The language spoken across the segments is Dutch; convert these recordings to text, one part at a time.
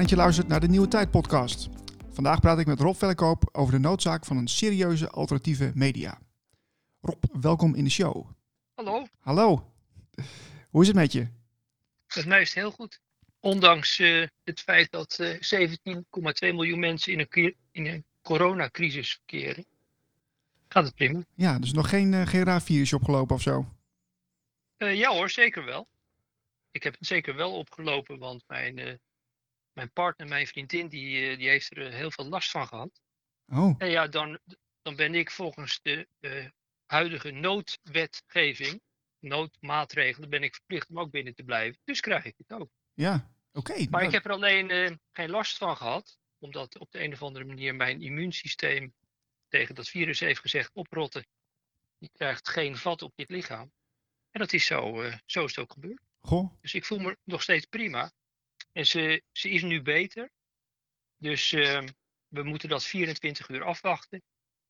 Fijn dat je luistert naar de Nieuwe Tijd podcast. Vandaag praat ik met Rob Vellekoop over de noodzaak van een serieuze alternatieve media. Rob, welkom in de show. Hallo, Hallo. Hoe is het met je? met mij is het heel goed. Ondanks eh, het feit dat eh 17,2 miljoen mensen in een, in een coronacrisis verkeren, gaat het prima. Ja, dus nog geen, eh, geen raar opgelopen of zo? Eh, ja hoor, zeker wel. Ik heb het zeker wel opgelopen, want mijn, eh, mijn partner, mijn vriendin, die, eh, die heeft er eh, heel veel last van gehad. Oh, En ja, dan, dan ben ik volgens de eh, huidige noodwetgeving, noodmaatregelen, ben ik verplicht om ook binnen te blijven. Dus krijg ik het ook. ja. Oké. Maar nou, ik heb er alleen geen last van gehad, omdat op de een of andere manier mijn immuunsysteem tegen dat virus heeft gezegd oprotten. Die krijgt geen vat op dit lichaam. En dat is zo, zo is het ook gebeurd. Goh, Dus ik voel me nog steeds prima. En ze, ze is nu beter. Dus eh, we moeten dat 24 uur afwachten.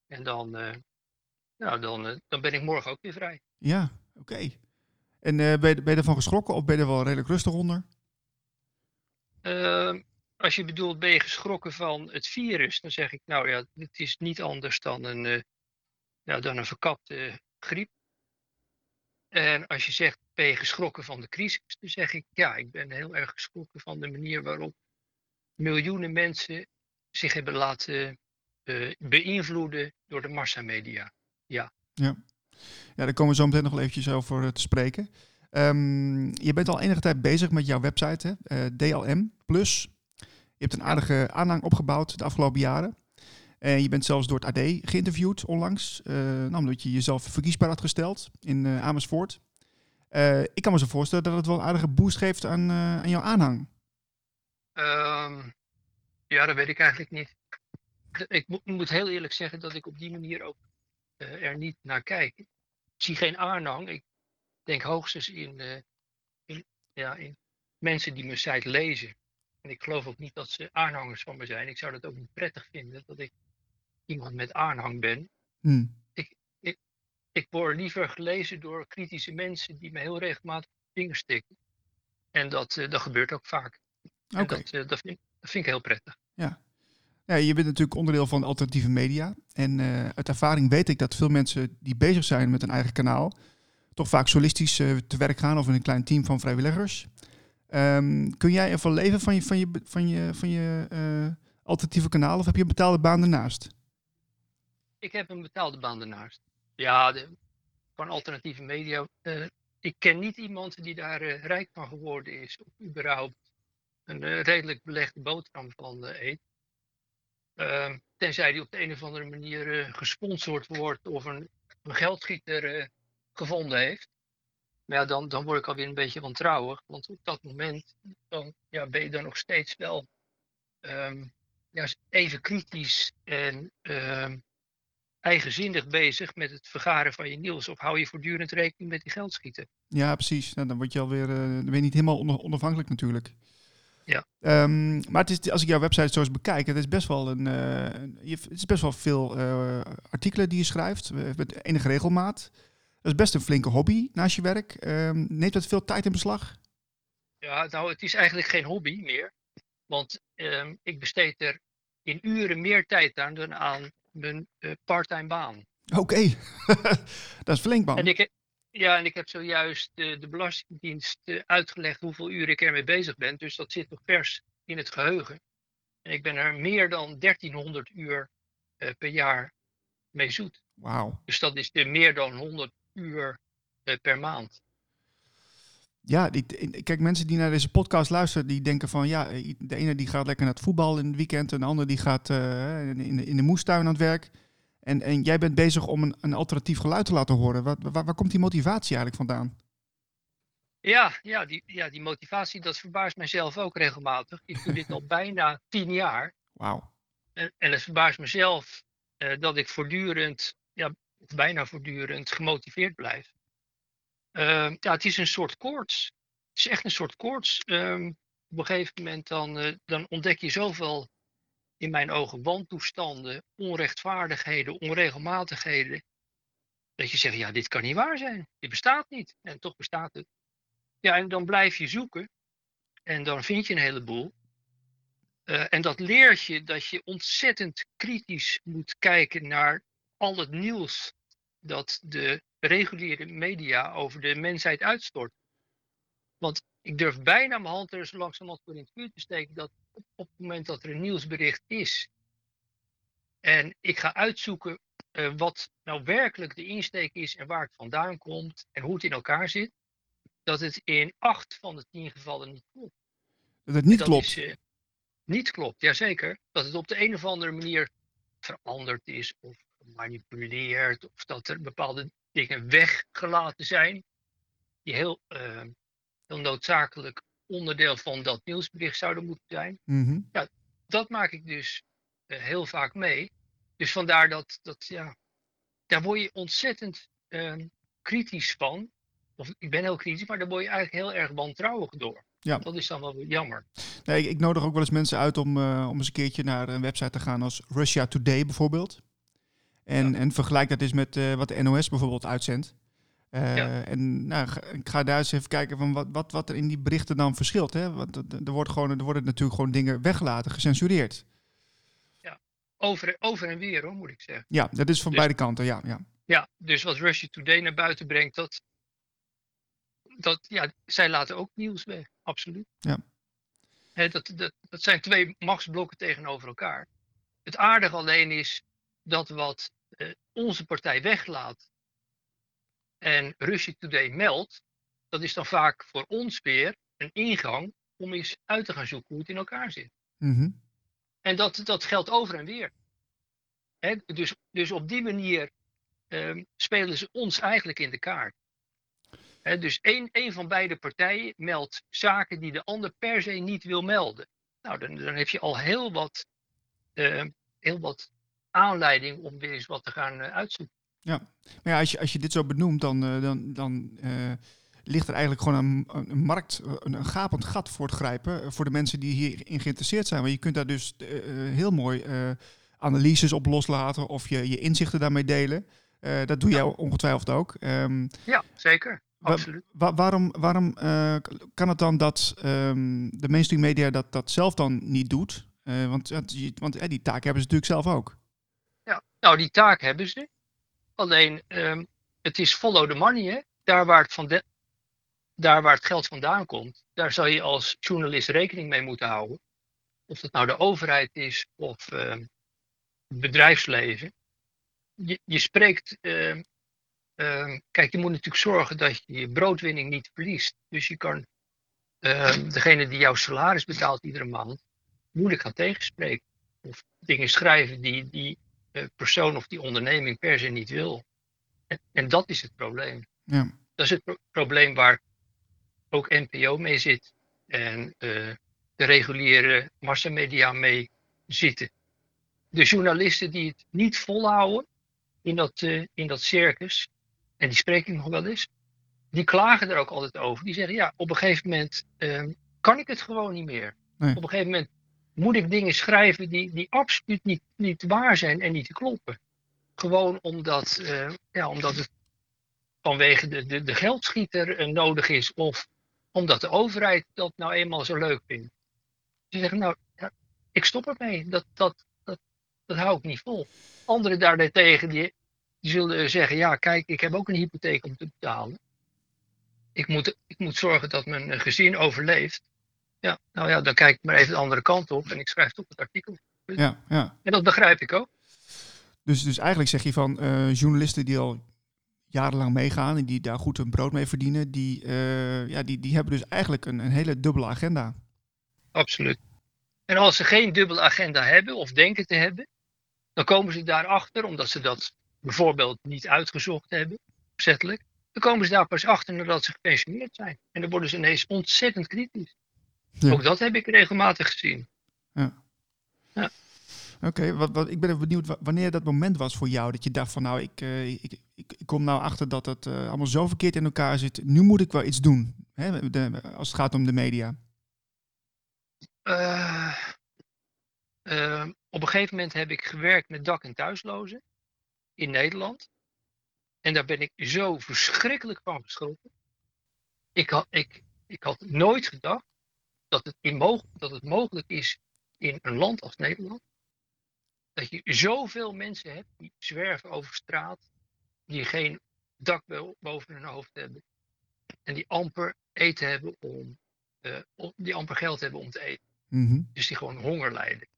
En dan, eh, nou, dan, eh, dan ben ik morgen ook weer vrij. ja, oké. En eh, ben, je, ben je ervan geschrokken of ben je er wel redelijk rustig onder? Ehm, als je bedoelt, ben je geschrokken van het virus? Dan zeg ik, nou ja, het is niet anders dan een, ja, dan een verkapte griep. En als je zegt, ben je geschrokken van de crisis? Dan zeg ik, ja, ik ben heel erg geschrokken van de manier waarop miljoenen mensen zich hebben laten eh, beïnvloeden door de massamedia. Ja, daar komen we zo meteen nog wel eventjes over eh, te spreken. Ehm, je bent al enige tijd bezig met jouw website, hè? eh, DLM Plus. Je hebt een aardige aanhang opgebouwd de afgelopen jaren. En je bent zelfs door het AD geïnterviewd onlangs, eh, nou, omdat je jezelf verkiesbaar had gesteld in Amersfoort. Eh, ik kan me zo voorstellen dat het wel een aardige boost geeft aan, eh, aan jouw aanhang. Ehm, ja, dat weet ik eigenlijk niet. Ik moet, moet heel eerlijk zeggen dat ik op die manier ook eh, er niet naar kijk. Ik zie geen aanhang. Ik denk hoogstens in, in, ja, in mensen die mijn site lezen. En ik geloof ook niet dat ze aanhangers van me zijn. Ik zou dat ook niet prettig vinden dat ik iemand met aanhang ben. Hm. Ik word liever gelezen door kritische mensen die me heel regelmatig op de vinger stikken. En dat, eh, dat gebeurt ook vaak. Oké. dat, eh, dat, vind, dat vind ik heel prettig. Ja, je bent natuurlijk onderdeel van alternatieve media. En eh, uit ervaring weet ik dat veel mensen die bezig zijn met een eigen kanaal, toch vaak solistisch te werk gaan of in een klein team van vrijwilligers. Ehm, kun jij ervan leven van je, van je, van je, van je alternatieve kanaal of heb je een betaalde baan ernaast? Ik heb een betaalde baan ernaast. Ja, van alternatieve media. eh, ik ken niet iemand die daar eh, rijk van geworden is. Of überhaupt een eh, redelijk belegde boterham van eet. Ehm, tenzij die op de een of andere manier gesponsord wordt of een, een geldschieter gevonden heeft. Maar ja, dan, dan word ik alweer een beetje wantrouwig. Want op dat moment dan, ja, ben je dan nog steeds wel ehm, ja, even kritisch en ehm, eigenzinnig bezig met het vergaren van je nieuws? Of hou je voortdurend rekening met die geldschieten? Ja, precies. Nou, dan word je alweer, eh, dan ben je niet helemaal onafhankelijk natuurlijk. Ja. Ehm, maar het is, als ik jouw website zo eens bekijk, het is best wel een, eh, je, het is best wel veel eh, artikelen die je schrijft eh, met enige regelmaat. Dat is best een flinke hobby naast je werk. Ehm, neemt dat veel tijd in beslag? Ja, nou, het is eigenlijk geen hobby meer. Want ehm, ik besteed er in uren meer tijd aan dan aan mijn eh, parttime baan. Oké, dat is flink man. En ik, ja, en ik heb zojuist eh, de Belastingdienst eh, uitgelegd hoeveel uren ik ermee bezig ben. Dus dat zit nog vers in het geheugen. En ik ben er meer dan 1300 uur per jaar mee zoet. Wauw. Dus dat is de meer dan 100 uur per maand. Ja, die, kijk, mensen die naar deze podcast luisteren, die denken van ja, de ene die gaat lekker naar het voetbal in het weekend, en de ander die gaat eh, in, in de, in de moestuin aan het werk. En, en jij bent bezig om een, een alternatief geluid te laten horen. Waar, waar, waar komt die motivatie eigenlijk vandaan? Ja, ja, die, ja, die motivatie, dat verbaast mijzelf ook regelmatig. Ik doe dit al bijna tien jaar. Wauw. En, en het verbaast mezelf eh, dat ik voortdurend, ja, bijna voortdurend gemotiveerd blijf. Ehm, ja, het is een soort koorts. Het is echt een soort koorts. Ehm, op een gegeven moment dan, eh, dan ontdek je zoveel, in mijn ogen, wantoestanden, onrechtvaardigheden, onregelmatigheden. Dat je zegt, ja, dit kan niet waar zijn. Dit bestaat niet. En toch bestaat het. Ja, en dan blijf je zoeken. En dan vind je een heleboel. Uh, en dat leert je dat je ontzettend kritisch moet kijken naar al het nieuws dat de reguliere media over de mensheid uitstort. Want ik durf bijna mijn hand er zo langzamerhand voor in het vuur te steken dat op, op, het moment dat er een nieuwsbericht is en ik ga uitzoeken uh, wat nou werkelijk de insteek is en waar het vandaan komt en hoe het in elkaar zit, dat het in acht van de tien gevallen niet klopt. Dat het niet dat klopt? Is, uh, niet klopt, jazeker. Dat het op de een of andere manier veranderd is of gemanipuleerd of dat er bepaalde dingen weggelaten zijn die heel, uh, heel noodzakelijk onderdeel van dat nieuwsbericht zouden moeten zijn. Mm -hmm. ja, dat maak ik dus uh, heel vaak mee. Dus vandaar dat, dat ja, daar word je ontzettend uh, kritisch van. Of ik ben heel kritisch, maar daar word je eigenlijk heel erg wantrouwig door. Ja. Dat is dan wel jammer. Nee, ik nodig ook wel eens mensen uit om, uh, om eens een keertje naar een website te gaan als Russia Today bijvoorbeeld. En, en vergelijk dat eens met uh, wat de NOS bijvoorbeeld uitzendt. Uh, ja. En nou, ik ga daar eens even kijken van wat, wat, wat er in die berichten dan verschilt. Hè? Want er, wordt gewoon, er worden natuurlijk gewoon dingen weggelaten, gecensureerd. Ja, over, over en weer hoor, moet ik zeggen. Ja, dat is van dus, beide kanten, ja, ja. Ja, dus wat Russia Today naar buiten brengt, dat, dat ja, zij laten ook nieuws weg, absoluut. Ja. He, dat, dat, dat zijn twee machtsblokken tegenover elkaar. Het aardige alleen is dat wat onze partij weglaat en Russia Today meldt, dat is dan vaak voor ons weer een ingang om eens uit te gaan zoeken hoe het in elkaar zit. Mm -hmm. En dat, dat geldt over en weer. He, dus, dus op die manier um, spelen ze ons eigenlijk in de kaart. He, dus één, één van beide partijen meldt zaken die de ander per se niet wil melden. Nou, dan, dan heb je al heel wat, uh, heel wat aanleiding om weer eens wat te gaan uh, uitzoeken. Ja, maar ja, als, je, als je dit zo benoemt, dan, uh, dan, dan uh, ligt er eigenlijk gewoon een, een markt, een, een, gapend gat voor het grijpen voor de mensen die hierin geïnteresseerd zijn. Want je kunt daar dus heel mooi analyses op loslaten of je, je inzichten daarmee delen. dat doe jij ja. ongetwijfeld ook. Um, ja, zeker. Absoluut. Wa wa waarom waarom kan het dan dat um, de mainstream media dat, dat zelf dan niet doet? Want want die taak hebben ze natuurlijk zelf ook. Nou die taak hebben ze. Alleen um, het is follow the money. Hè? Daar, waar het van daar waar het geld vandaan komt, daar zou je als journalist rekening mee moeten houden. Of dat nou de overheid is of het bedrijfsleven. Je, je spreekt uh, kijk, je moet natuurlijk zorgen dat je je broodwinning niet verliest. Dus je kan degene die jouw salaris betaalt iedere maand moeilijk gaan tegenspreken. Of dingen schrijven die die persoon of die onderneming per se niet wil. En, en dat is het probleem. Ja. Dat is het pro probleem waar ook NPO mee zit. En uh, de reguliere massamedia mee zitten. De journalisten die het niet volhouden in dat, uh, in dat circus, en die spreek ik nog wel eens, die klagen er ook altijd over. Die zeggen, ja, op een gegeven moment um, kan ik het gewoon niet meer. Nee. Op een gegeven moment moet ik dingen schrijven die, die absoluut niet, niet waar zijn en niet kloppen. Gewoon omdat, uh, ja, omdat het vanwege de, de, de geldschieter uh, nodig is of omdat de overheid dat nou eenmaal zo leuk vindt. Ze zeggen, nou, ja, ik stop ermee. Dat, dat, dat, hou ik niet vol. Anderen daartegen, die, die zullen zeggen, ja kijk, ik heb ook een hypotheek om te betalen. Ik moet, ik moet zorgen dat mijn gezin overleeft. Ja, nou ja, dan kijk ik maar even de andere kant op en ik schrijf toch het artikel. Ja, ja. En dat begrijp ik ook. Dus, dus eigenlijk zeg je van uh, journalisten die al jarenlang meegaan en die daar goed hun brood mee verdienen, die, uh, ja, die, die hebben dus eigenlijk een, een hele dubbele agenda. Absoluut. En als ze geen dubbele agenda hebben of denken te hebben, dan komen ze daarachter, omdat ze dat bijvoorbeeld niet uitgezocht hebben, opzettelijk, dan komen ze daar pas achter nadat ze gepensioneerd zijn. En dan worden ze ineens ontzettend kritisch. Ja. Ook dat heb ik regelmatig gezien. Ja. ja. Oké, okay, wat, wat, ik ben even benieuwd wanneer dat moment was voor jou dat je dacht van nou, ik, uh, ik, ik, ik, kom nou achter dat het uh, allemaal zo verkeerd in elkaar zit. Nu moet ik wel iets doen, hè, de, als het gaat om de media. Uh, op een gegeven moment heb ik gewerkt met dak- en thuislozen in Nederland. En daar ben ik zo verschrikkelijk van geschrokken. Ik had, ik, ik had nooit gedacht dat het, in dat het mogelijk is in een land als Nederland. Dat je zoveel mensen hebt die zwerven over straat, die geen dak bo- boven hun hoofd hebben. En die amper eten hebben om, eh, die amper geld hebben om te eten. Mhm. Dus die gewoon honger lijden.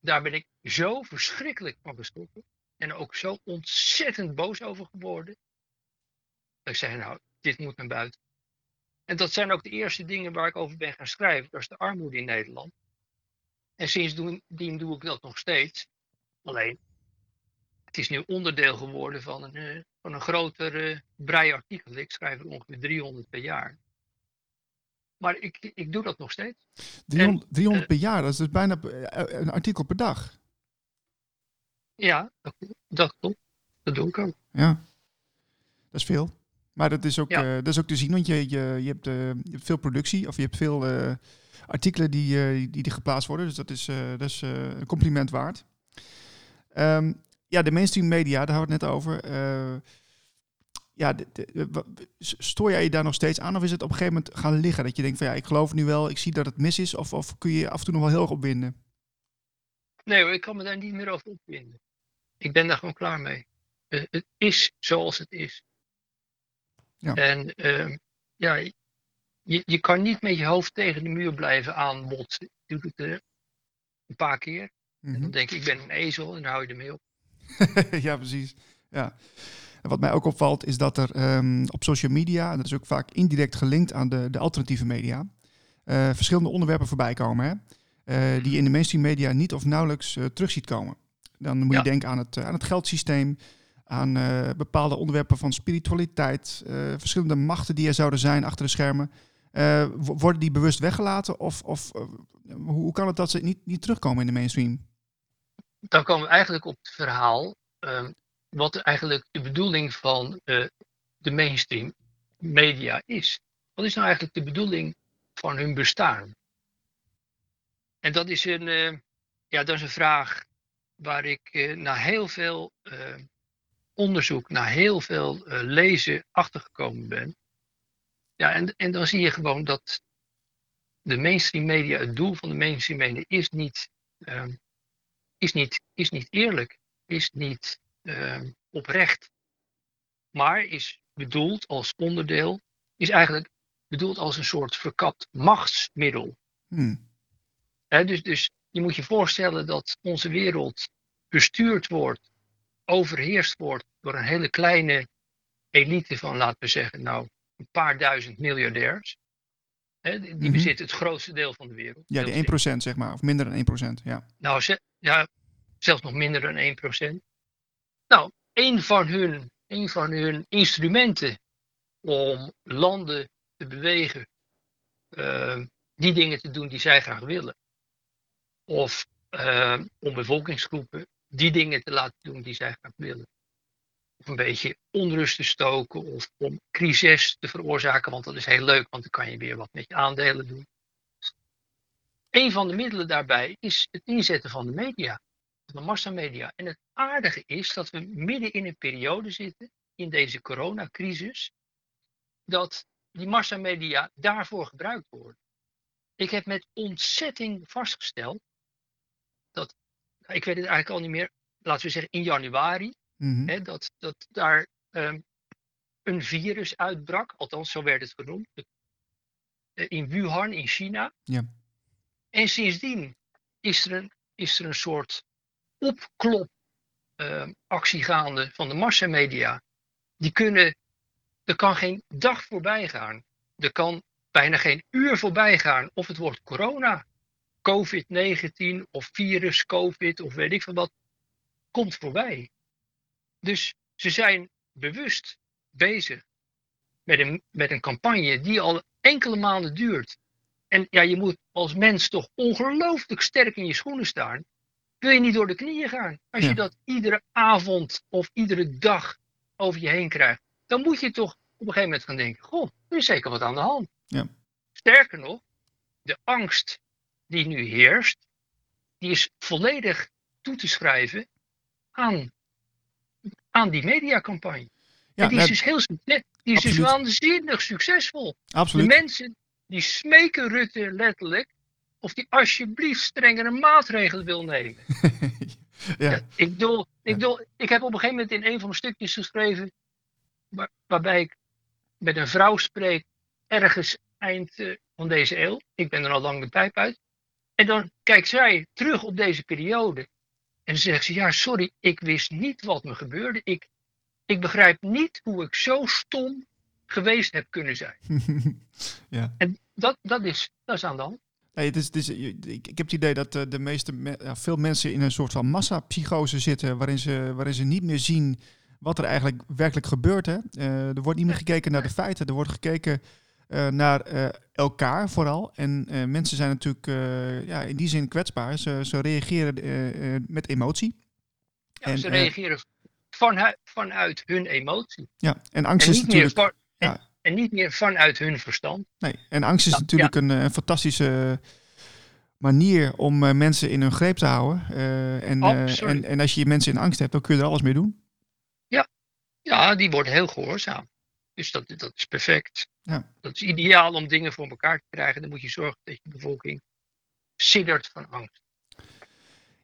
Daar ben ik zo verschrikkelijk van geschrokken. En ook zo ontzettend boos over geworden. Dat ik zei, nou, dit moet naar buiten. En dat zijn ook de eerste dingen waar ik over ben gaan schrijven. Dat is de armoede in Nederland. En sindsdien doe ik dat nog steeds. Alleen, het is nu onderdeel geworden van een, eh, van een groter eh brei artikel. Ik schrijf er ongeveer 300 per jaar. Maar ik, ik doe dat nog steeds. 300, 300 eh, per jaar, dat is dus bijna een artikel per dag. Ja, dat, dat klopt. Dat doe ik ook. Ja, dat is veel. Maar dat is ook, Ja. eh, dat is ook te zien, want je, je, je, hebt, eh, je hebt veel productie of je hebt veel eh, artikelen die, die, die geplaatst worden. Dus dat is, dat is een compliment waard. Ehm, ja, de mainstream media, daar hadden we het net over. Ja, de, stoor jij je daar nog steeds aan of is het op een gegeven moment gaan liggen? Dat je denkt van ja, ik geloof nu wel, ik zie dat het mis is. Of, of kun je je af en toe nog wel heel erg opwinden? Nee hoor, ik kan me daar niet meer over opwinden. Ik ben daar gewoon klaar mee. Het is zoals het is. Ja. En ehm, ja, je, je kan niet met je hoofd tegen de muur blijven aanbotsen. Je doet het eh, een paar keer. En Mhm. dan denk ik, ik ben een ezel en dan hou je ermee op. ja, precies. Ja. En wat mij ook opvalt is dat er ehm, op social media, en dat is ook vaak indirect gelinkt aan de, de alternatieve media, eh, verschillende onderwerpen voorbij komen. Hè? eh, die je in de mainstream media niet of nauwelijks eh, terug ziet komen. Dan moet Ja. je denken aan het, aan het geldsysteem, aan eh, bepaalde onderwerpen van spiritualiteit, eh, verschillende machten die er zouden zijn achter de schermen. Eh, wo- worden die bewust weggelaten of, of hoe, kan het dat ze niet, niet terugkomen in de mainstream? Dan komen we eigenlijk op het verhaal. ehm, wat eigenlijk de bedoeling van de mainstream media is. Wat is nou eigenlijk de bedoeling van hun bestaan? En dat is een, ja, dat is een vraag waar ik na heel veel eh, onderzoek, na heel veel eh, lezen achtergekomen ben. Ja, en, en dan zie je gewoon dat de mainstream media, het doel van de mainstream media is niet, ehm, is niet, is niet eerlijk, is niet ehm, oprecht, maar is bedoeld als onderdeel, is eigenlijk bedoeld als een soort verkapt machtsmiddel. Hmm. Dus, dus je moet je voorstellen dat onze wereld bestuurd wordt, overheerst wordt door een hele kleine elite van, laten we zeggen, nou, een paar duizend miljardairs. Hè, die Mhm. bezitten het grootste deel van de wereld. Ja, die veel. 1% zeg maar, of minder dan 1%. Ja. Nou, ze- ja, zelfs nog minder dan 1%. Nou, een van hun, een van hun instrumenten om landen te bewegen, eh, die dingen te doen die zij graag willen. Of eh, om bevolkingsgroepen die dingen te laten doen die zij graag willen. Of een beetje onrust te stoken of om crisis te veroorzaken, want dat is heel leuk, want dan kan je weer wat met je aandelen doen. Een van de middelen daarbij is het inzetten van de media, van de massamedia. En het aardige is dat we midden in een periode zitten, in deze coronacrisis, dat die massamedia daarvoor gebruikt worden. Ik heb met ontzetting vastgesteld dat, ik weet het eigenlijk al niet meer, laten we zeggen in januari, Mhm. hè, dat, dat daar ehm, een virus uitbrak, althans zo werd het genoemd, eh, in Wuhan in China. Ja. En sindsdien is er een, is er een soort opklop ehm, gaande van de massamedia. Die kunnen, er kan geen dag voorbij gaan. Er kan bijna geen uur voorbij gaan of het wordt corona, COVID-19 of virus, COVID of weet ik veel wat, komt voorbij. Dus ze zijn bewust bezig met een, met een campagne die al enkele maanden duurt. En ja, je moet als mens toch ongelooflijk sterk in je schoenen staan. Wil je niet door de knieën gaan? Als Ja. je dat iedere avond of iedere dag over je heen krijgt, dan moet je toch op een gegeven moment gaan denken: Goh, er is zeker wat aan de hand. Ja. Sterker nog, de angst die nu heerst, die is volledig toe te schrijven aan, aan die mediacampagne. Ja, en die nou, is dus heel die is dus waanzinnig succesvol. De absoluut. mensen die smeken Rutte letterlijk of die alsjeblieft strengere maatregelen wil nemen. ja. Ja, ik, bedoel, ik, bedoel, ik heb op een gegeven moment in een van mijn stukjes geschreven, waar- waarbij ik met een vrouw spreek, ergens eind eh, van deze eeuw. Ik ben er al lang de pijp uit. En dan kijkt zij terug op deze periode. En zegt ze, ja sorry, ik wist niet wat me gebeurde. Ik, ik begrijp niet hoe ik zo stom geweest heb kunnen zijn. ja. En dat, dat, is, dat is aan de hand. Nee, het is, het is, ik, heb het idee dat eh, de meeste, veel mensen in een soort van massapsychose zitten, waarin ze, waarin ze niet meer zien wat er eigenlijk werkelijk gebeurt. Hè? Eh, er wordt niet meer gekeken naar de feiten, er wordt gekeken naar eh, elkaar vooral. En eh, mensen zijn natuurlijk eh, ja, in die zin kwetsbaar. Ze, ze reageren eh, eh, met emotie. Ja, En, ze eh, reageren vanuit, vanuit hun emotie. Ja, en angst En is natuurlijk. van, ja. en, niet meer vanuit hun verstand. Nee, en angst is Ja, natuurlijk een, eh, een fantastische manier om eh, mensen in hun greep te houden. Eh, en, eh, en, en als je mensen in angst hebt, dan kun je er alles mee doen. Ja, die wordt heel gehoorzaam. Dus dat, dat is perfect. Ja. Dat is ideaal om dingen voor elkaar te krijgen. Dan moet je zorgen dat je bevolking siddert van angst.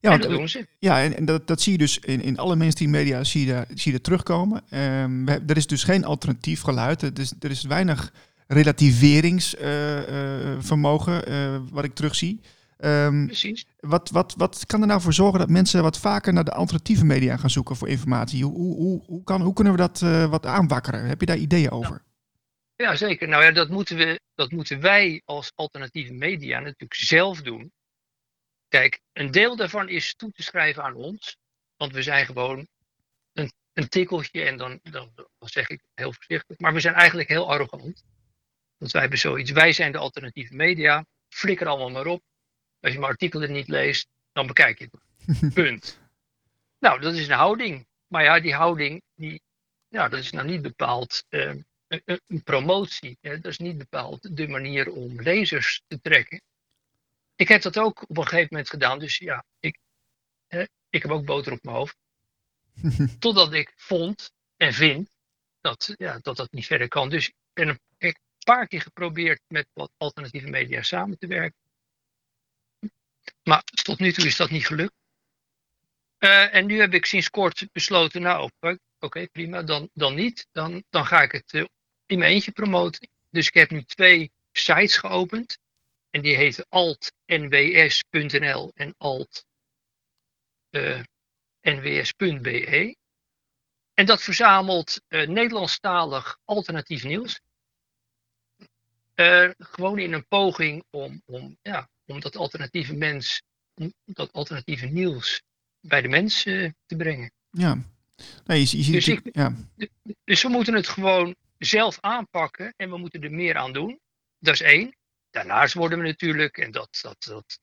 Ja, en dat doen ze. ja en, en dat, dat zie je dus in, in alle mainstream media zie je, daar- zie je dat terugkomen. Ehm, er is dus geen alternatief geluid. Er is, er is weinig relativeringsvermogen eh, wat ik terugzie. Ehm, Precies. wat, wat, wat kan er nou voor zorgen dat mensen wat vaker naar de alternatieve media gaan zoeken voor informatie? Hoe, hoe, hoe, kan, hoe kunnen we dat eh, wat aanwakkeren? Heb je daar ideeën over? Ja, zeker. Nou ja, dat moeten, we, dat moeten wij als alternatieve media natuurlijk zelf doen. Kijk, een deel daarvan is toe te schrijven aan ons. Want we zijn gewoon een, een tikkeltje en dan, dan, dan zeg ik heel voorzichtig. Maar we zijn eigenlijk heel arrogant. Want wij hebben zoiets. Wij zijn de alternatieve media. Flikker allemaal maar op. Als je mijn artikelen niet leest, dan bekijk je het. Punt. Nou, dat is een houding. Maar ja, die houding, die, ja, dat is nou niet bepaald eh, een, een- promotie. Hè? Dat is niet bepaald de manier om lezers te trekken. Ik heb dat ook op een gegeven moment gedaan. Dus ja, ik, hè, ik heb ook boter op mijn hoofd. Totdat ik vond en vind dat, ja, dat dat niet verder kan. Dus ik ben een, ik heb een paar keer geprobeerd met wat alternatieve media samen te werken. Maar tot nu toe is dat niet gelukt. Eh, en nu heb ik sinds kort besloten, nou oké, prima, dan, dan niet. Dan, dan ga ik het eh, in mijn eentje promoten. Dus ik heb nu twee sites geopend. En die heten altnws.nl en alt eh. En dat verzamelt eh, Nederlandstalig alternatief nieuws. Gewoon in een poging om, om, ja, om dat alternatieve mens, dat alternatieve nieuws bij de mensen te brengen. Ja. Nee, je, je ziet Dus ja. Dus we moeten het gewoon zelf aanpakken en we moeten er meer aan doen. Dat is één. Daarnaast worden we natuurlijk, en dat, dat, dat,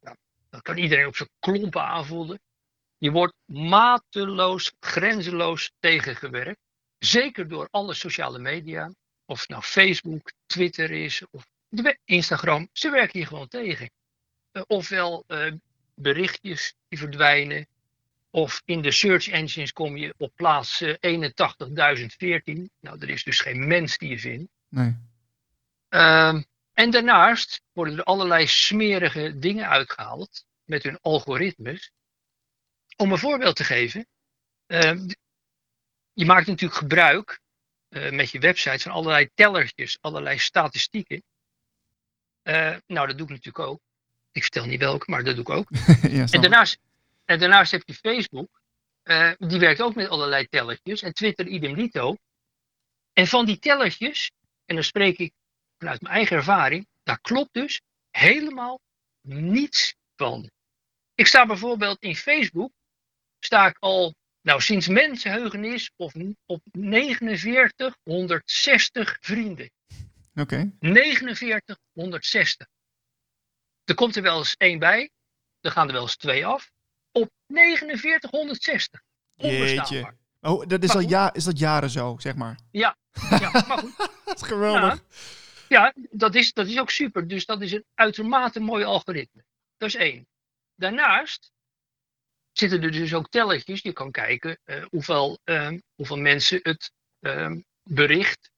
dat kan iedereen op zijn klompen aanvoelen. Je wordt mateloos, grenzeloos tegengewerkt. Zeker door alle sociale media. Of het nou Facebook, Twitter is of Instagram. Ze werken hier gewoon tegen. Eh, ofwel eh, berichtjes die verdwijnen. Of in de search engines kom je op plaats eh, 81.014. Nou, er is dus geen mens die je vindt. Nee. Ehm, en daarnaast worden er allerlei smerige dingen uitgehaald met hun algoritmes. Om een voorbeeld te geven. ehm, je maakt natuurlijk gebruik eh, met je website van allerlei tellertjes, allerlei statistieken. Eh, nou, dat doe ik natuurlijk ook. Ik vertel niet welke, maar dat doe ik ook. ja, En daarnaast, en daarnaast heb je Facebook. eh, die werkt ook met allerlei tellertjes. En Twitter idem dito. En van die tellertjes, en dan spreek ik vanuit mijn eigen ervaring, daar klopt dus helemaal niets van. Ik sta bijvoorbeeld in Facebook, sta ik al, nou sinds mensenheugenis, of op 4960 vrienden. Oké. 4960. Er komt er wel eens één bij. Er gaan er wel eens twee af. Op 4960. Jeetje. Onbestaanbaar. Oh, dat is, Maar al ja, is dat jaren zo, zeg maar. Ja, ja, maar goed. Dat is geweldig. Ja, dat is, dat is ook super. Dus dat is een uitermate mooi algoritme. Dat is één. Daarnaast zitten er dus ook tellertjes. Je kan kijken eh, hoeveel, ehm, hoeveel mensen het ehm, bericht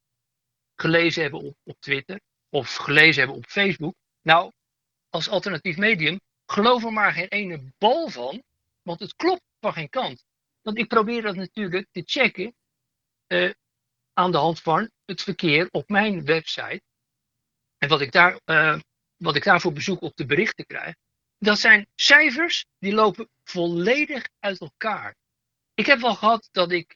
gelezen hebben op, op Twitter. Of gelezen hebben op Facebook. Nou, als alternatief medium, geloof er maar geen ene bal van, want het klopt van geen kant. Want ik probeer dat natuurlijk te checken uh, aan de hand van het verkeer op mijn website. En wat ik, daar, uh, wat ik daarvoor bezoek op de berichten krijg, dat zijn cijfers die lopen volledig uit elkaar. Ik heb wel gehad dat ik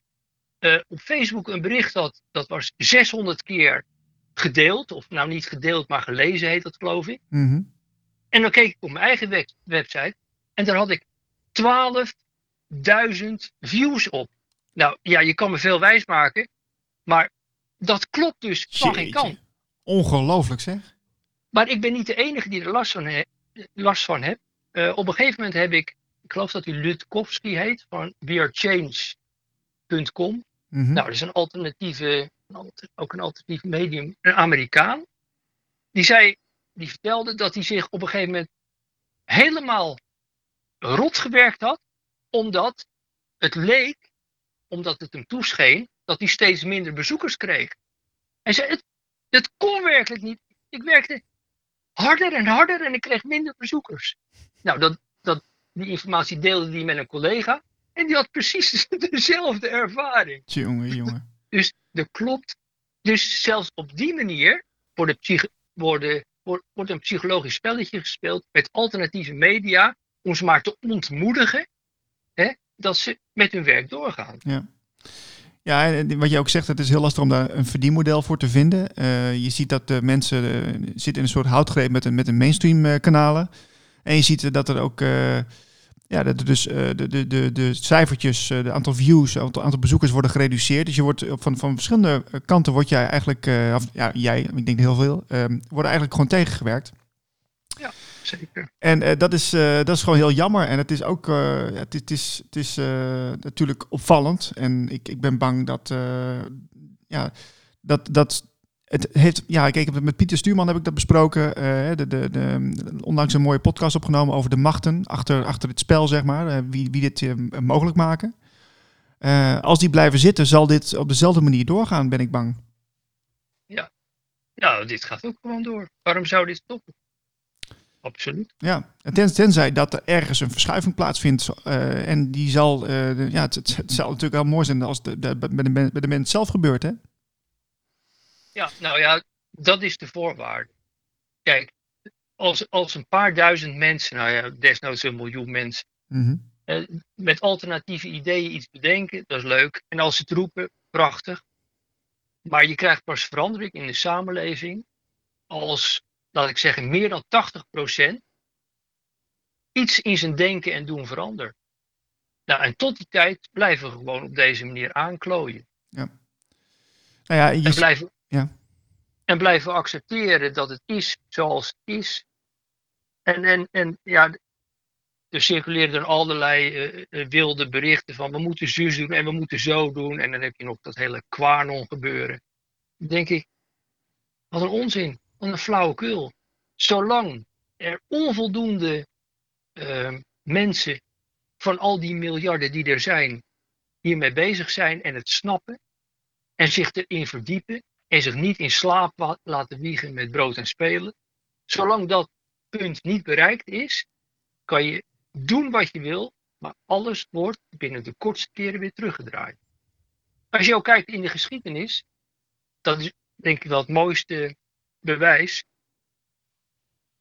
uh, op Facebook een bericht had, dat was 600 keer gedeeld, of nou niet gedeeld, maar gelezen heet dat geloof ik. Mm. En dan keek ik op mijn eigen web website en daar had ik 12.000 views op. Nou ja, je kan me veel wijs maken, maar dat klopt dus van geen kant. Ongelooflijk zeg. Maar ik ben niet de enige die er last van, he last van heeft. Uh, op een gegeven moment heb ik, ik geloof dat hij Lutkowski heet, van wearechange.com. Mm -hmm. Nou, dat is een alternatieve, ook een alternatief medium, een Amerikaan. Die zei, die vertelde dat hij zich op een gegeven moment helemaal rot gewerkt had, omdat het leek, omdat het hem toescheen, dat hij steeds minder bezoekers kreeg. Hij zei, het, het kon werkelijk niet. Ik werkte harder en harder en ik kreeg minder bezoekers. Nou, dat, dat, die informatie deelde hij met een collega en die had precies dezelfde ervaring. Jongen, jongen. Dus er klopt. Dus zelfs op die manier worden, psych worden, wordt, een psychologisch spelletje gespeeld met alternatieve media om ze maar te ontmoedigen hè, dat ze met hun werk doorgaan. Ja. Ja, wat je ook zegt, het is heel lastig om daar een verdienmodel voor te vinden. Uh, je ziet dat de mensen uh, zitten in een soort houtgreep met een, met een mainstream uh, kanalen. En je ziet dat er ook, ja, dat dus de, de, de, de cijfertjes, de aantal views, het aantal bezoekers worden gereduceerd. Dus je wordt van, van verschillende kanten, word jij eigenlijk, of, ja, jij, ik denk heel veel, worden eigenlijk gewoon tegengewerkt. Ja, zeker. En uh, dat, is, uh, dat is gewoon heel jammer. En het is ook, uh, het, het, is, het is natuurlijk opvallend. En ik, ik ben bang dat, ja, dat, dat het heeft, ja, ik heb met Pieter Stuurman heb ik dat besproken. de, de, de, onlangs een mooie podcast opgenomen over de machten achter, achter het spel, zeg maar. wie, wie dit mogelijk maken. als die blijven zitten, zal dit op dezelfde manier doorgaan, ben ik bang. Ja, nou, dit gaat ook gewoon door. Waarom zou dit stoppen? absoluut. Ja, ten, tenzij dat er ergens een verschuiving plaatsvindt. Uh, en die zal, uh, ja, het, het, het, zal natuurlijk wel mooi zijn als de, de, bij, de, bij de mens zelf gebeurt, hè? Ja, nou ja, dat is de voorwaarde. Kijk, als, als een paar duizend mensen, nou ja, desnoods een miljoen mensen, mm -hmm. uh, met alternatieve ideeën iets bedenken, dat is leuk. En als ze het roepen, prachtig. Maar je krijgt pas verandering in de samenleving als laat ik zeggen, meer dan 80% iets in zijn denken en doen verandert. Nou, en tot die tijd blijven we gewoon op deze manier aanklooien. Ja. Nou ja, je en, blijven, ja. en blijven accepteren dat het is zoals het is. En, en, en ja, er circuleren allerlei uh, wilde berichten van we moeten zus doen en we moeten zo doen. En dan heb je nog dat hele kwanon gebeuren. Denk ik, wat een onzin een flauwekul. Zolang er onvoldoende uh, mensen van al die miljarden die er zijn, hiermee bezig zijn en het snappen en zich erin verdiepen en zich niet in slaap laten wiegen met brood en spelen. Zolang dat punt niet bereikt is, kan je doen wat je wil, maar alles wordt binnen de kortste keren weer teruggedraaid. Als je ook kijkt in de geschiedenis, dat is denk ik wel het mooiste bewijs.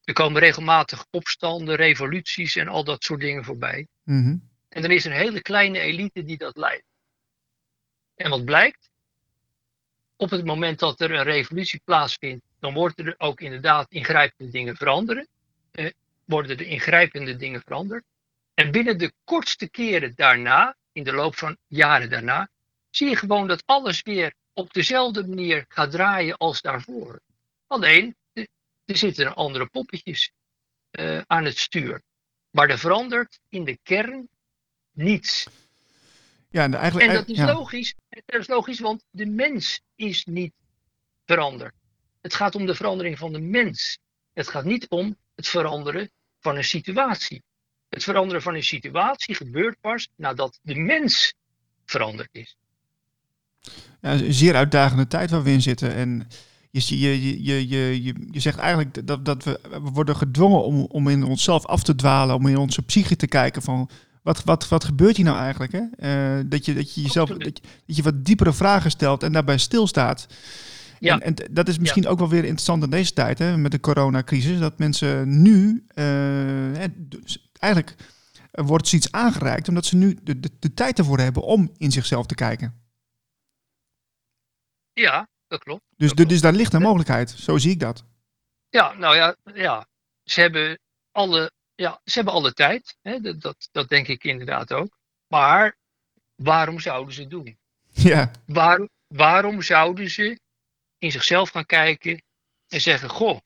Er komen regelmatig opstanden, revoluties en al dat soort dingen voorbij. Mm -hmm. En dan is er een hele kleine elite die dat leidt. En wat blijkt? Op het moment dat er een revolutie plaatsvindt, dan worden er ook inderdaad ingrijpende dingen veranderen. Eh, worden de ingrijpende dingen veranderd. En binnen de kortste keren daarna, in de loop van jaren daarna, zie je gewoon dat alles weer op dezelfde manier gaat draaien als daarvoor. Alleen, er zitten andere poppetjes uh, aan het stuur. Maar er verandert in de kern niets. Ja, en, eigenlijk, en dat is ja. logisch. Dat is logisch, want de mens is niet veranderd. Het gaat om de verandering van de mens. Het gaat niet om het veranderen van een situatie. Het veranderen van een situatie gebeurt pas nadat de mens veranderd is. Ja, een zeer uitdagende tijd waar we in zitten. En je, je, je, je, je, je zegt eigenlijk dat, dat we, we worden gedwongen om, om in onszelf af te dwalen, om in onze psyche te kijken van wat, wat, wat gebeurt hier nou eigenlijk? Hè? Eh, dat, je, dat je jezelf dat je, dat je wat diepere vragen stelt en daarbij stilstaat. Ja. En, en dat is misschien ook wel weer interessant in deze tijd, hè, met de coronacrisis, dat mensen nu uh, eigenlijk wordt zoiets aangereikt, omdat ze nu de, de, de tijd ervoor hebben om in zichzelf te kijken. Ja, dat klopt. Dus, dat klopt. dus daar ligt een mogelijkheid, zo zie ik dat. Ja, nou ja, ja. Ze hebben alle, ja, ze hebben alle tijd. Hè? Dat, dat, dat denk ik inderdaad ook. Maar waarom zouden ze het doen? Ja. Waar, waarom zouden ze in zichzelf gaan kijken en zeggen: Goh,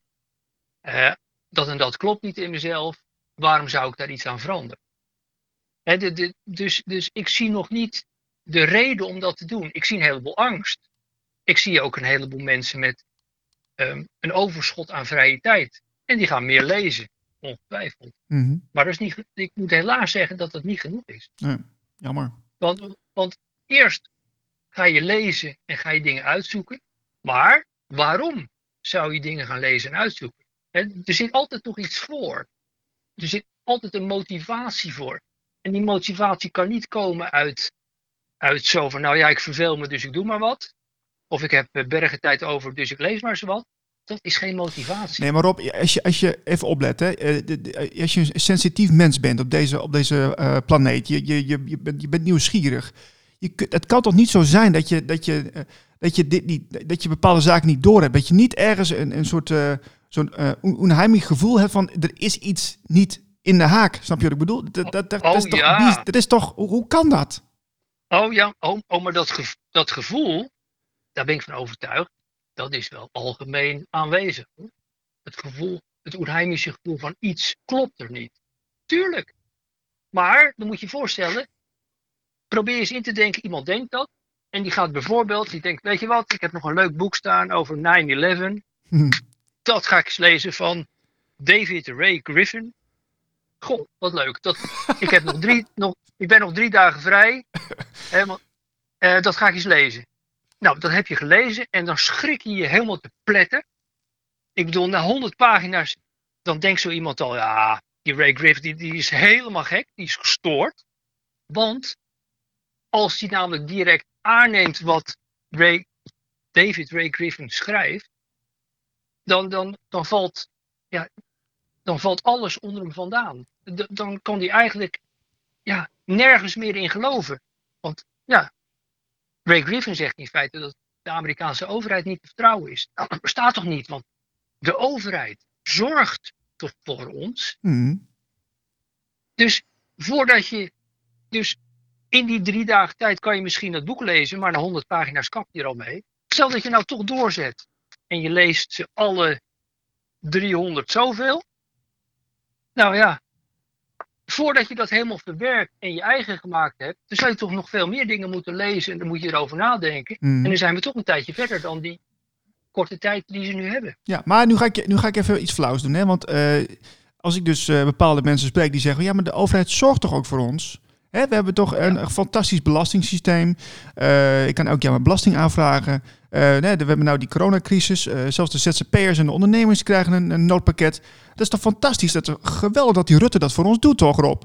eh, dat en dat klopt niet in mezelf. Waarom zou ik daar iets aan veranderen? Hè, de, de, dus, dus ik zie nog niet de reden om dat te doen. Ik zie een heleboel angst. Ik zie ook een heleboel mensen met um, een overschot aan vrije tijd. En die gaan meer lezen, ongetwijfeld. Mm -hmm. Maar dat is niet, ik moet helaas zeggen dat dat niet genoeg is. Nee, jammer. Want, want eerst ga je lezen en ga je dingen uitzoeken. Maar waarom zou je dingen gaan lezen en uitzoeken? Er zit altijd nog iets voor. Er zit altijd een motivatie voor. En die motivatie kan niet komen uit, uit zo van, nou ja, ik verveel me, dus ik doe maar wat. Of ik heb bergen tijd over, dus ik lees maar eens wat. Dat is geen motivatie. Nee, maar Rob, als je, als je even oplet, hè, als je een sensitief mens bent op deze, op deze uh, planeet, je, je, je, je, bent, je bent nieuwsgierig. Je, het kan toch niet zo zijn dat je, dat je, dat je, dit niet, dat je bepaalde zaken niet door hebt. Dat je niet ergens een, een soort uh, zo'n uh, onheimig gevoel hebt van er is iets niet in de haak. Snap je wat ik bedoel? Dat, dat, dat, oh, is toch, ja. dat is toch hoe, kan dat? Oh ja, oh, oh maar dat, dat gevoel, daar ben ik van overtuigd, dat is wel algemeen aanwezig. Hoor. Het gevoel, het onheimische gevoel van iets klopt er niet. Tuurlijk. Maar, dan moet je je voorstellen, probeer eens in te denken, iemand denkt dat, en die gaat bijvoorbeeld, die denkt, weet je wat, ik heb nog een leuk boek staan over 9-11. Hm. Dat ga ik eens lezen van David Ray Griffin. Goh, wat leuk. Dat, ik, heb nog drie, nog, ik ben nog drie dagen vrij. Helemaal, uh, dat ga ik eens lezen. Nou, dat heb je gelezen en dan schrik je je helemaal te pletten. Ik bedoel, na 100 pagina's, dan denkt zo iemand al, ja, die Ray Griffin, die, die is helemaal gek, die is gestoord. Want als hij namelijk direct aanneemt wat Ray, David Ray Griffin schrijft, dan, dan, dan, valt, ja, dan valt alles onder hem vandaan. Dan kan hij eigenlijk ja, nergens meer in geloven. Want ja, Ray Griffin zegt in feite dat de Amerikaanse overheid niet te vertrouwen is. Nou, dat bestaat toch niet, want de overheid zorgt toch voor ons. Mm. Dus voordat je, dus in die drie dagen tijd kan je misschien het boek lezen, maar na 100 pagina's kap je er al mee. Stel dat je nou toch doorzet en je leest ze alle 300 zoveel. Nou ja, voordat je dat helemaal verwerkt en je eigen gemaakt hebt, dan zou je toch nog veel meer dingen moeten lezen en dan moet je erover nadenken. Mm. En dan zijn we toch een tijdje verder dan die korte tijd die ze nu hebben. Ja, maar nu ga ik, nu ga ik even iets flauws doen, hè? want uh, als ik dus uh, bepaalde mensen spreek die zeggen, ja, maar de overheid zorgt toch ook voor ons? We hebben toch een, fantastisch belastingssysteem. Uh, ik kan elk jaar mijn belasting aanvragen. Nee, we hebben nou die coronacrisis. Uh, zelfs de ZZP'ers en de ondernemers krijgen een, een, noodpakket. Dat is toch fantastisch? Dat is geweldig dat die Rutte dat voor ons doet, toch Rob?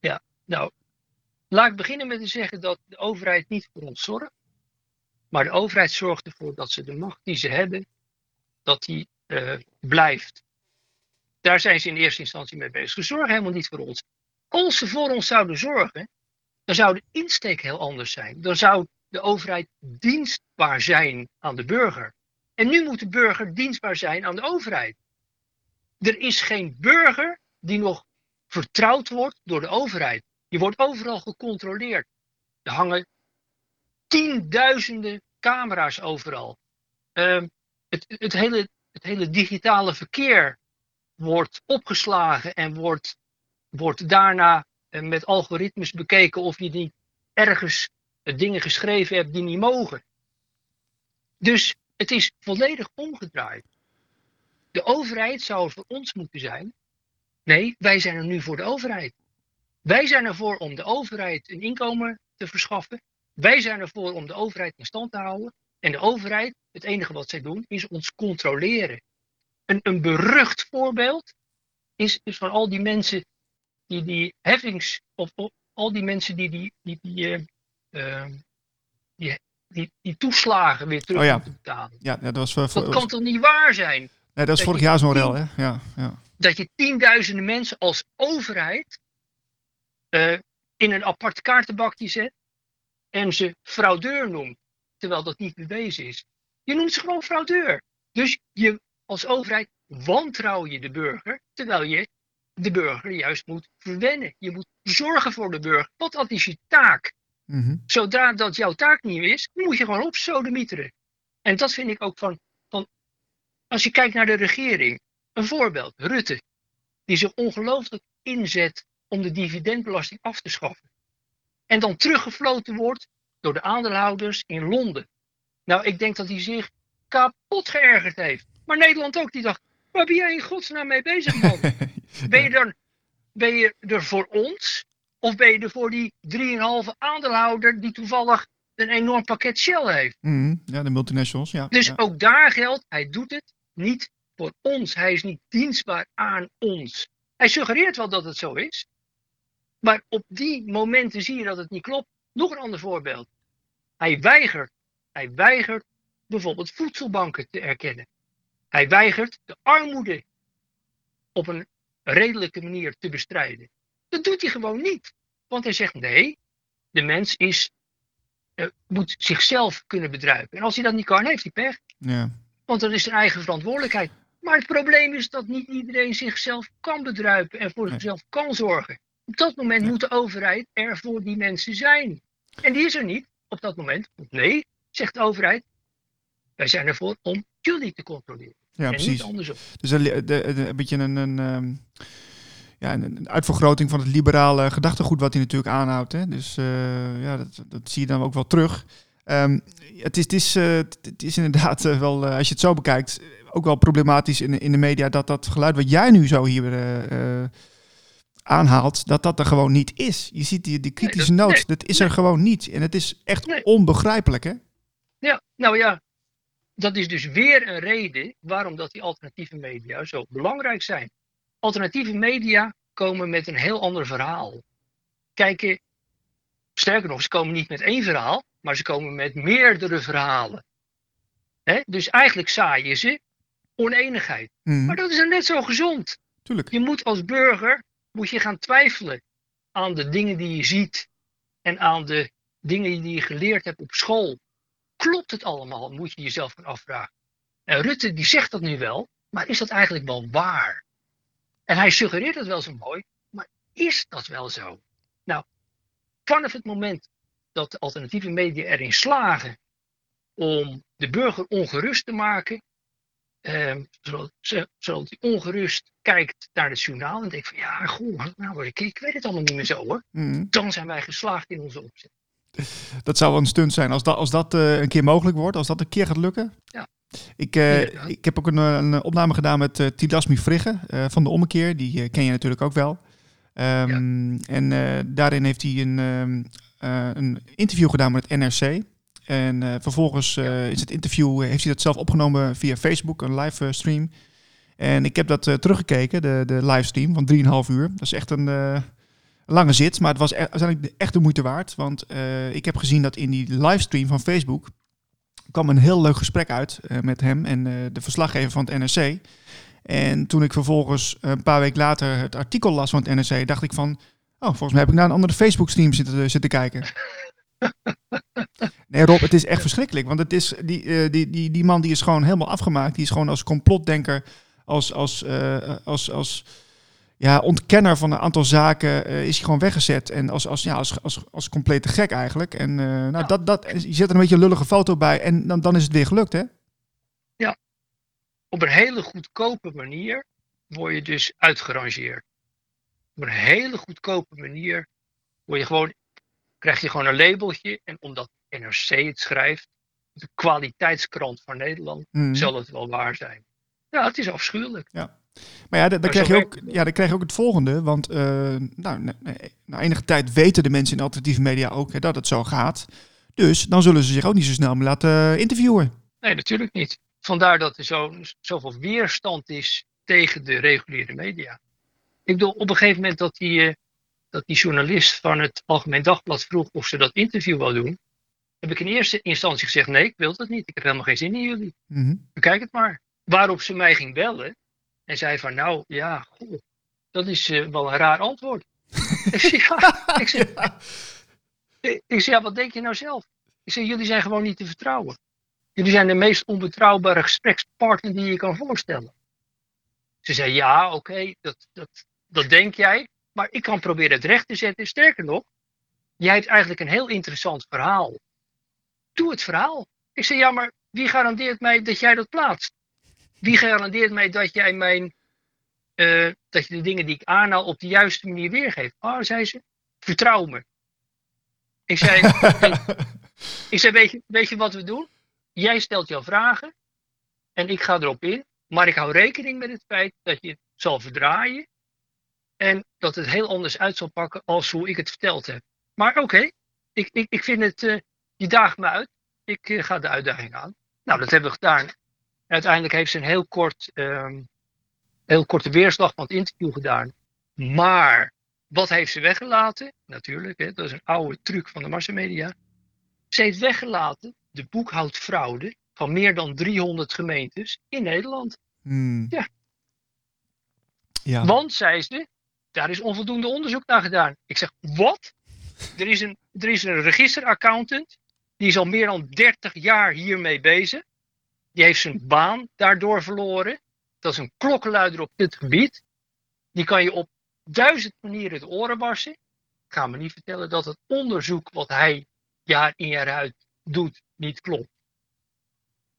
Ja, nou, laat ik beginnen met te zeggen dat de overheid niet voor ons zorgt. Maar de overheid zorgt ervoor dat ze de macht die ze hebben, dat die blijft. Daar zijn ze in eerste instantie mee bezig. Ze zorgen helemaal niet voor ons. Als ze voor ons zouden zorgen, dan zou de insteek heel anders zijn. Dan zou de overheid dienstbaar zijn aan de burger. En nu moet de burger dienstbaar zijn aan de overheid. Er is geen burger die nog vertrouwd wordt door de overheid. Je wordt overal gecontroleerd. Er hangen tienduizenden camera's overal. Uh, het, het, hele, het hele digitale verkeer wordt opgeslagen en wordt wordt daarna met algoritmes bekeken of je niet ergens dingen geschreven hebt die niet mogen. Dus het is volledig omgedraaid. De overheid zou voor ons moeten zijn. Nee, wij zijn er nu voor de overheid. Wij zijn ervoor om de overheid een inkomen te verschaffen. Wij zijn ervoor om de overheid in stand te houden. En de overheid, het enige wat zij doen, is ons controleren. Een, een berucht voorbeeld is, is van al die mensen die die heffings, of, of al die mensen die die, die, die, eh, ehm, die, die, die toeslagen weer terug Oh ja. moeten betalen. Ja, dat was, voor, Dat kan toch niet waar zijn? nee, dat was dat vorig jaar zo'n rel, hè? Ja, ja. dat je tienduizenden mensen als overheid eh, in een apart kaartenbakje zet en ze fraudeur noemt, terwijl dat niet bewezen is. Je noemt ze gewoon fraudeur. Dus je als overheid wantrouw je de burger, terwijl je de burger juist moet verwennen. Je moet zorgen voor de burger, want dat is je taak. Mhm. Zodra dat jouw taak niet is, moet je gewoon opsodemieteren. En dat vind ik ook van, van, als je kijkt naar de regering, een voorbeeld, Rutte, die zich ongelooflijk inzet om de dividendbelasting af te schaffen. En dan teruggefloten wordt door de aandeelhouders in Londen. Nou, ik denk dat hij zich kapot geërgerd heeft. Maar Nederland ook, die dacht, waar ben jij in godsnaam mee bezig, man? Ben je, dan, ben je er voor ons? Of ben je er voor die 3,5 aandeelhouder die toevallig een enorm pakket Shell heeft? Mhm. Ja, de multinationals, ja. Dus ja. ook daar geldt, hij doet het niet voor ons. Hij is niet dienstbaar aan ons. Hij suggereert wel dat het zo is. Maar op die momenten zie je dat het niet klopt. Nog een ander voorbeeld. Hij weigert, hij weigert bijvoorbeeld voedselbanken te erkennen. Hij weigert de armoede op een redelijke manier te bestrijden. Dat doet hij gewoon niet. Want hij zegt nee, de mens is, eh, moet zichzelf kunnen bedruipen. En als hij dat niet kan, heeft hij pech. ja. Want dat is zijn eigen verantwoordelijkheid. Maar het probleem is dat niet iedereen zichzelf kan bedruipen en voor Nee. zichzelf kan zorgen. Op dat moment moet de overheid er voor die mensen zijn. En die is er niet op dat moment. Nee, zegt de overheid. Wij zijn ervoor om jullie te controleren. ja, precies. niet. Dus een, de, de- een beetje een, een, ehm, ja, een, uitvergroting van het liberale gedachtegoed wat hij natuurlijk aanhoudt. Hè? Dus eh, ja, dat, dat zie je dan ook wel terug. Ehm, het, is, het, is, eh, het- is inderdaad eh, wel, als je het zo bekijkt, ook wel problematisch in, de- in de media dat dat geluid wat jij nu zo hier aanhaalt, dat dat er gewoon niet is. Je ziet die, die kritische dat- noot, nee, dat is er gewoon niet. En het is echt onbegrijpelijk, hè? Ja, nou ja, dat is dus weer een reden waarom dat die alternatieve media zo belangrijk zijn. Alternatieve media komen met een heel ander verhaal. Kijken, sterker nog, ze komen niet met één verhaal, maar ze komen met meerdere verhalen. Hè? Dus eigenlijk zaaien ze oneenigheid. Mhm, Maar dat is dan net zo gezond. tuurlijk. Je moet als burger moet je gaan twijfelen aan de dingen die je ziet en aan de dingen die je geleerd hebt op school. Klopt het allemaal? Moet je jezelf gaan afvragen. En Rutte die zegt dat nu wel, maar is dat eigenlijk wel waar? En hij suggereert het wel zo mooi, maar is dat wel zo? Nou, vanaf het moment dat de alternatieve media erin slagen om de burger ongerust te maken, Ehm, zodat, hij ongerust kijkt naar het journaal en denkt van ja, goh, nou, ik, ik weet het allemaal niet meer zo hoor. Mhm. Dan zijn wij geslaagd in onze opzet. Dat zou wel een stunt zijn als dat, als dat eh, een keer mogelijk wordt, als dat een keer gaat lukken. Ja. Ik, eh, ik heb ook een, een opname gedaan met eh Tilasmi Frigge van de Ommekeer. Die ken je natuurlijk ook wel. Ehm, En eh, daarin heeft hij een, ehm, eh, een interview gedaan met het NRC. En vervolgens is het interview, heeft hij dat zelf opgenomen via Facebook, een live eh, stream. En ik heb dat teruggekeken, de, de livestream van 3,5 uur. Dat is echt een lange zit, maar het was e- uiteindelijk de- echt de moeite waard. Want eh, ik heb gezien dat in die livestream van Facebook kwam een heel leuk gesprek uit eh, met hem en eh, de verslaggever van het NRC. En toen ik vervolgens een paar weken later het artikel las van het NRC, dacht ik van, oh, volgens mij heb ik naar een andere Facebook-stream zitten, zitten kijken. Nee, Rob, het is echt verschrikkelijk. Want het is, die, die, die, die man die is gewoon helemaal afgemaakt. Die is gewoon als complotdenker, als, als, als, als ja, ontkenner van een aantal zaken, eh, is hij gewoon weggezet. En als, als, ja, als, als, als complete gek eigenlijk. En eh, nou, Ja. dat, dat, je zet er een beetje een lullige foto bij en dan, dan is het weer gelukt, hè? Op een hele goedkope manier word je dus uitgerangeerd. Op een hele goedkope manier word je gewoon, krijg je gewoon een labeltje. En omdat NRC het schrijft, de kwaliteitskrant van Nederland, Mhm. zal het wel waar zijn. Ja, het is afschuwelijk. Maar ja, dan, dan krijg je ook, ja, dan krijg je ook het volgende. Want eh, nou, na enige tijd weten de mensen in alternatieve media ook hè, dat het zo gaat. Dus dan zullen ze zich ook niet zo snel meer laten interviewen. Nee, natuurlijk niet. Vandaar dat er zo, zoveel weerstand is tegen de reguliere media. Ik bedoel, op een gegeven moment dat die, eh, dat die journalist van het Algemeen Dagblad vroeg of ze dat interview wil doen, heb ik in eerste instantie gezegd: nee, ik wil dat niet. Ik heb helemaal geen zin in jullie. Mm Bekijk het maar. Waarop ze mij ging bellen en zei van, nou ja, goh, dat is eh, wel een raar antwoord. ik zei, ja, ik zeg, ik ja, wat denk je nou zelf? Ik zeg, jullie zijn gewoon niet te vertrouwen. Jullie zijn de meest onbetrouwbare gesprekspartner die je kan voorstellen. Ze zei, ja, oké, dat, dat, dat denk jij. Maar ik kan proberen het recht te zetten. Sterker nog, jij hebt eigenlijk een heel interessant verhaal. Doe het verhaal. Ik zei, ja, maar wie garandeert mij dat jij dat plaatst? Wie garandeert mij dat jij mijn, uh, dat je de dingen die ik aanhaal op de juiste manier weergeeft? Oh, zei ze, vertrouw me. Ik zei, ik zei weet, je, weet je wat we doen? Jij stelt jouw vragen en ik ga erop in. Maar ik hou rekening met het feit dat je het zal verdraaien. En dat het heel anders uit zal pakken als hoe ik het verteld heb. Maar oké, ik, ik, ik vind het, uh, je daagt me uit. Ik uh, ga de uitdaging aan. Nou, dat hebben we gedaan. Uiteindelijk heeft ze een heel, kort, um, heel korte weerslag van het interview gedaan. Maar wat heeft ze weggelaten? Natuurlijk, hè, dat is een oude truc van de massamedia. Ze heeft weggelaten de boekhoudfraude van meer dan 300 gemeentes in Nederland. Hmm. Ja. ja. Want, zei ze, daar is onvoldoende onderzoek naar gedaan. Ik zeg, wat? Er is een, er is een registeraccountant, die is al meer dan 30 jaar hiermee bezig. Die heeft zijn baan daardoor verloren. Dat is een klokkenluider op dit gebied. Die kan je op duizend manieren de oren barsten. Ik ga me niet vertellen dat het onderzoek wat hij jaar in jaar uit doet niet klopt.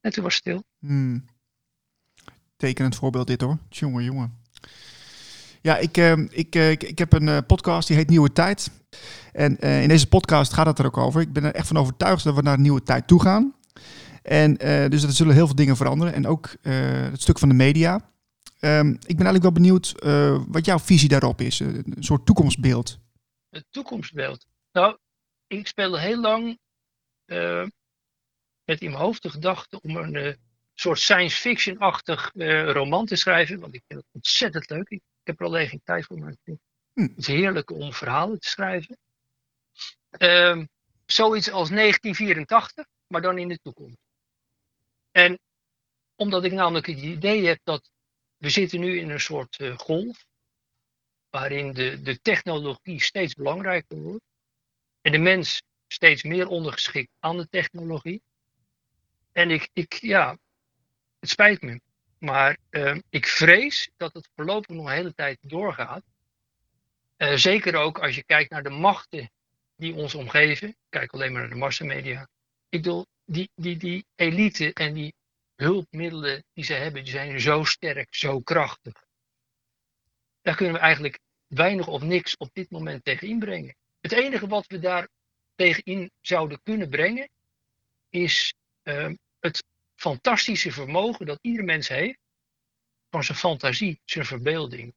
En toen was het stil. Hmm. Tekenend voorbeeld dit hoor. Jongen, jongen. Ja, ik, ik, uh, ik, ik, heb een uh, podcast die heet Nieuwe Tijd. En in deze podcast gaat het er ook over. Ik ben er echt van overtuigd dat we naar nieuwe tijd toe gaan. En dus er zullen heel veel dingen veranderen. En ook het stuk van de media. Um, ik ben eigenlijk wel benieuwd wat jouw visie daarop is. een soort toekomstbeeld. Het toekomstbeeld? Nou, ik speelde heel lang met in mijn hoofd de gedachte om een soort science fiction-achtig roman te schrijven. Want ik vind het ontzettend leuk. Ik, ik heb er alleen geen tijd voor, maar ik vind hm. het is heerlijk om verhalen te schrijven. Um, zoiets als 1984, maar dan in de toekomst. En omdat ik namelijk het idee heb dat we zitten nu in een soort uh, golf, waarin de, de technologie steeds belangrijker wordt en de mens steeds meer ondergeschikt aan de technologie. En ik, ik ja, het spijt me, maar uh, ik vrees dat het voorlopig nog een hele tijd doorgaat. Uh, zeker ook als je kijkt naar de machten die ons omgeven. Kijk alleen maar naar de massamedia. Ik bedoel, die, die, die elite en die hulpmiddelen die ze hebben, die zijn zo sterk, zo krachtig. Daar kunnen we eigenlijk weinig of niks op dit moment tegen inbrengen. Het enige wat we daar tegenin zouden kunnen brengen, is uh, het fantastische vermogen dat ieder mens heeft van zijn fantasie, zijn verbeelding.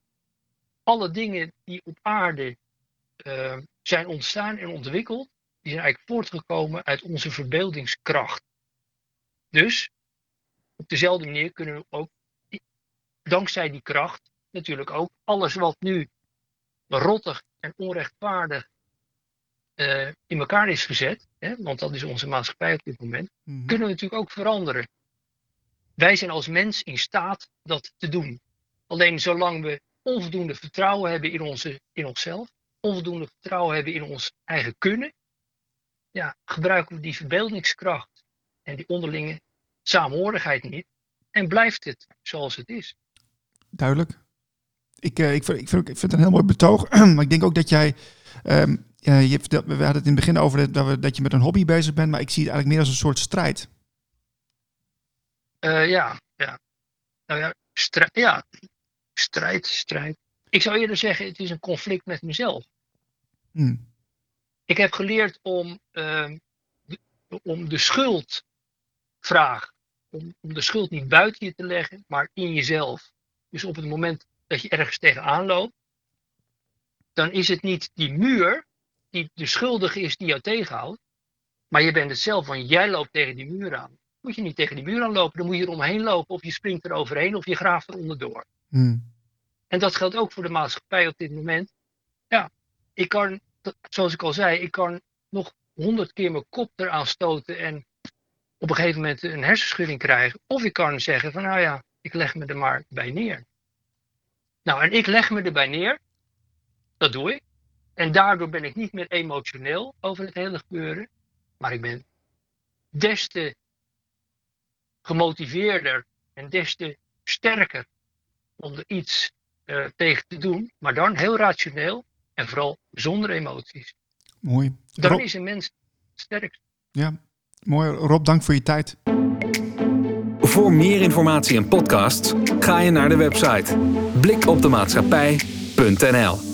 Alle dingen die op aarde uh, zijn ontstaan en ontwikkeld, die zijn eigenlijk voortgekomen uit onze verbeeldingskracht. Dus op dezelfde manier kunnen we ook, dankzij die kracht, natuurlijk ook alles wat nu rottig en onrechtvaardig uh, in elkaar is gezet, hè, want dat is onze maatschappij op dit moment, Mhm. kunnen we natuurlijk ook veranderen. Wij zijn als mens in staat dat te doen. Alleen zolang we onvoldoende vertrouwen hebben in, onze, in onszelf, onvoldoende vertrouwen hebben in ons eigen kunnen, ja, gebruiken we die verbeeldingskracht en die onderlinge saamhorigheid niet en blijft het zoals het is. Duidelijk. Ik, uh, ik, vind, ik, vind, ik vind het een heel mooi betoog. maar ik denk ook dat jij. Um, uh, je we hadden het in het begin over dat, we, dat je met een hobby bezig bent, maar ik zie het eigenlijk meer als een soort strijd. Uh, ja, ja. Nou ja, strijd, ja, strijd, strijd. Ik zou eerder zeggen, het is een conflict met mezelf. Hmm. Ik heb geleerd om, uh, de, om de schuldvraag, om, om de schuld niet buiten je te leggen, maar in jezelf. Dus op het moment dat je ergens tegenaan loopt, dan is het niet die muur die de schuldige is die jou tegenhoudt. Maar je bent het zelf, want jij loopt tegen die muur aan. Moet je niet tegen die muur aan lopen, dan moet je er omheen lopen. Of je springt er overheen of je graaft er onderdoor. Hmm. En dat geldt ook voor de maatschappij op dit moment. Ja, ik kan, zoals ik al zei, ik kan nog honderd keer mijn kop eraan stoten en op een gegeven moment een hersenschudding krijgen. Of ik kan zeggen van nou ja, ik leg me er maar bij neer. Nou, en ik leg me erbij neer. Dat doe ik. En daardoor ben ik niet meer emotioneel over het hele gebeuren. Maar ik ben des te gemotiveerder en des te sterker om er iets uh, tegen te doen. Maar dan heel rationeel en vooral zonder emoties. Mooi. Dan Rob... is een mens sterk. Ja, mooi. Rob, dank voor je tijd. Voor meer informatie en podcasts ga je naar de website blikopdemaatschappij.nl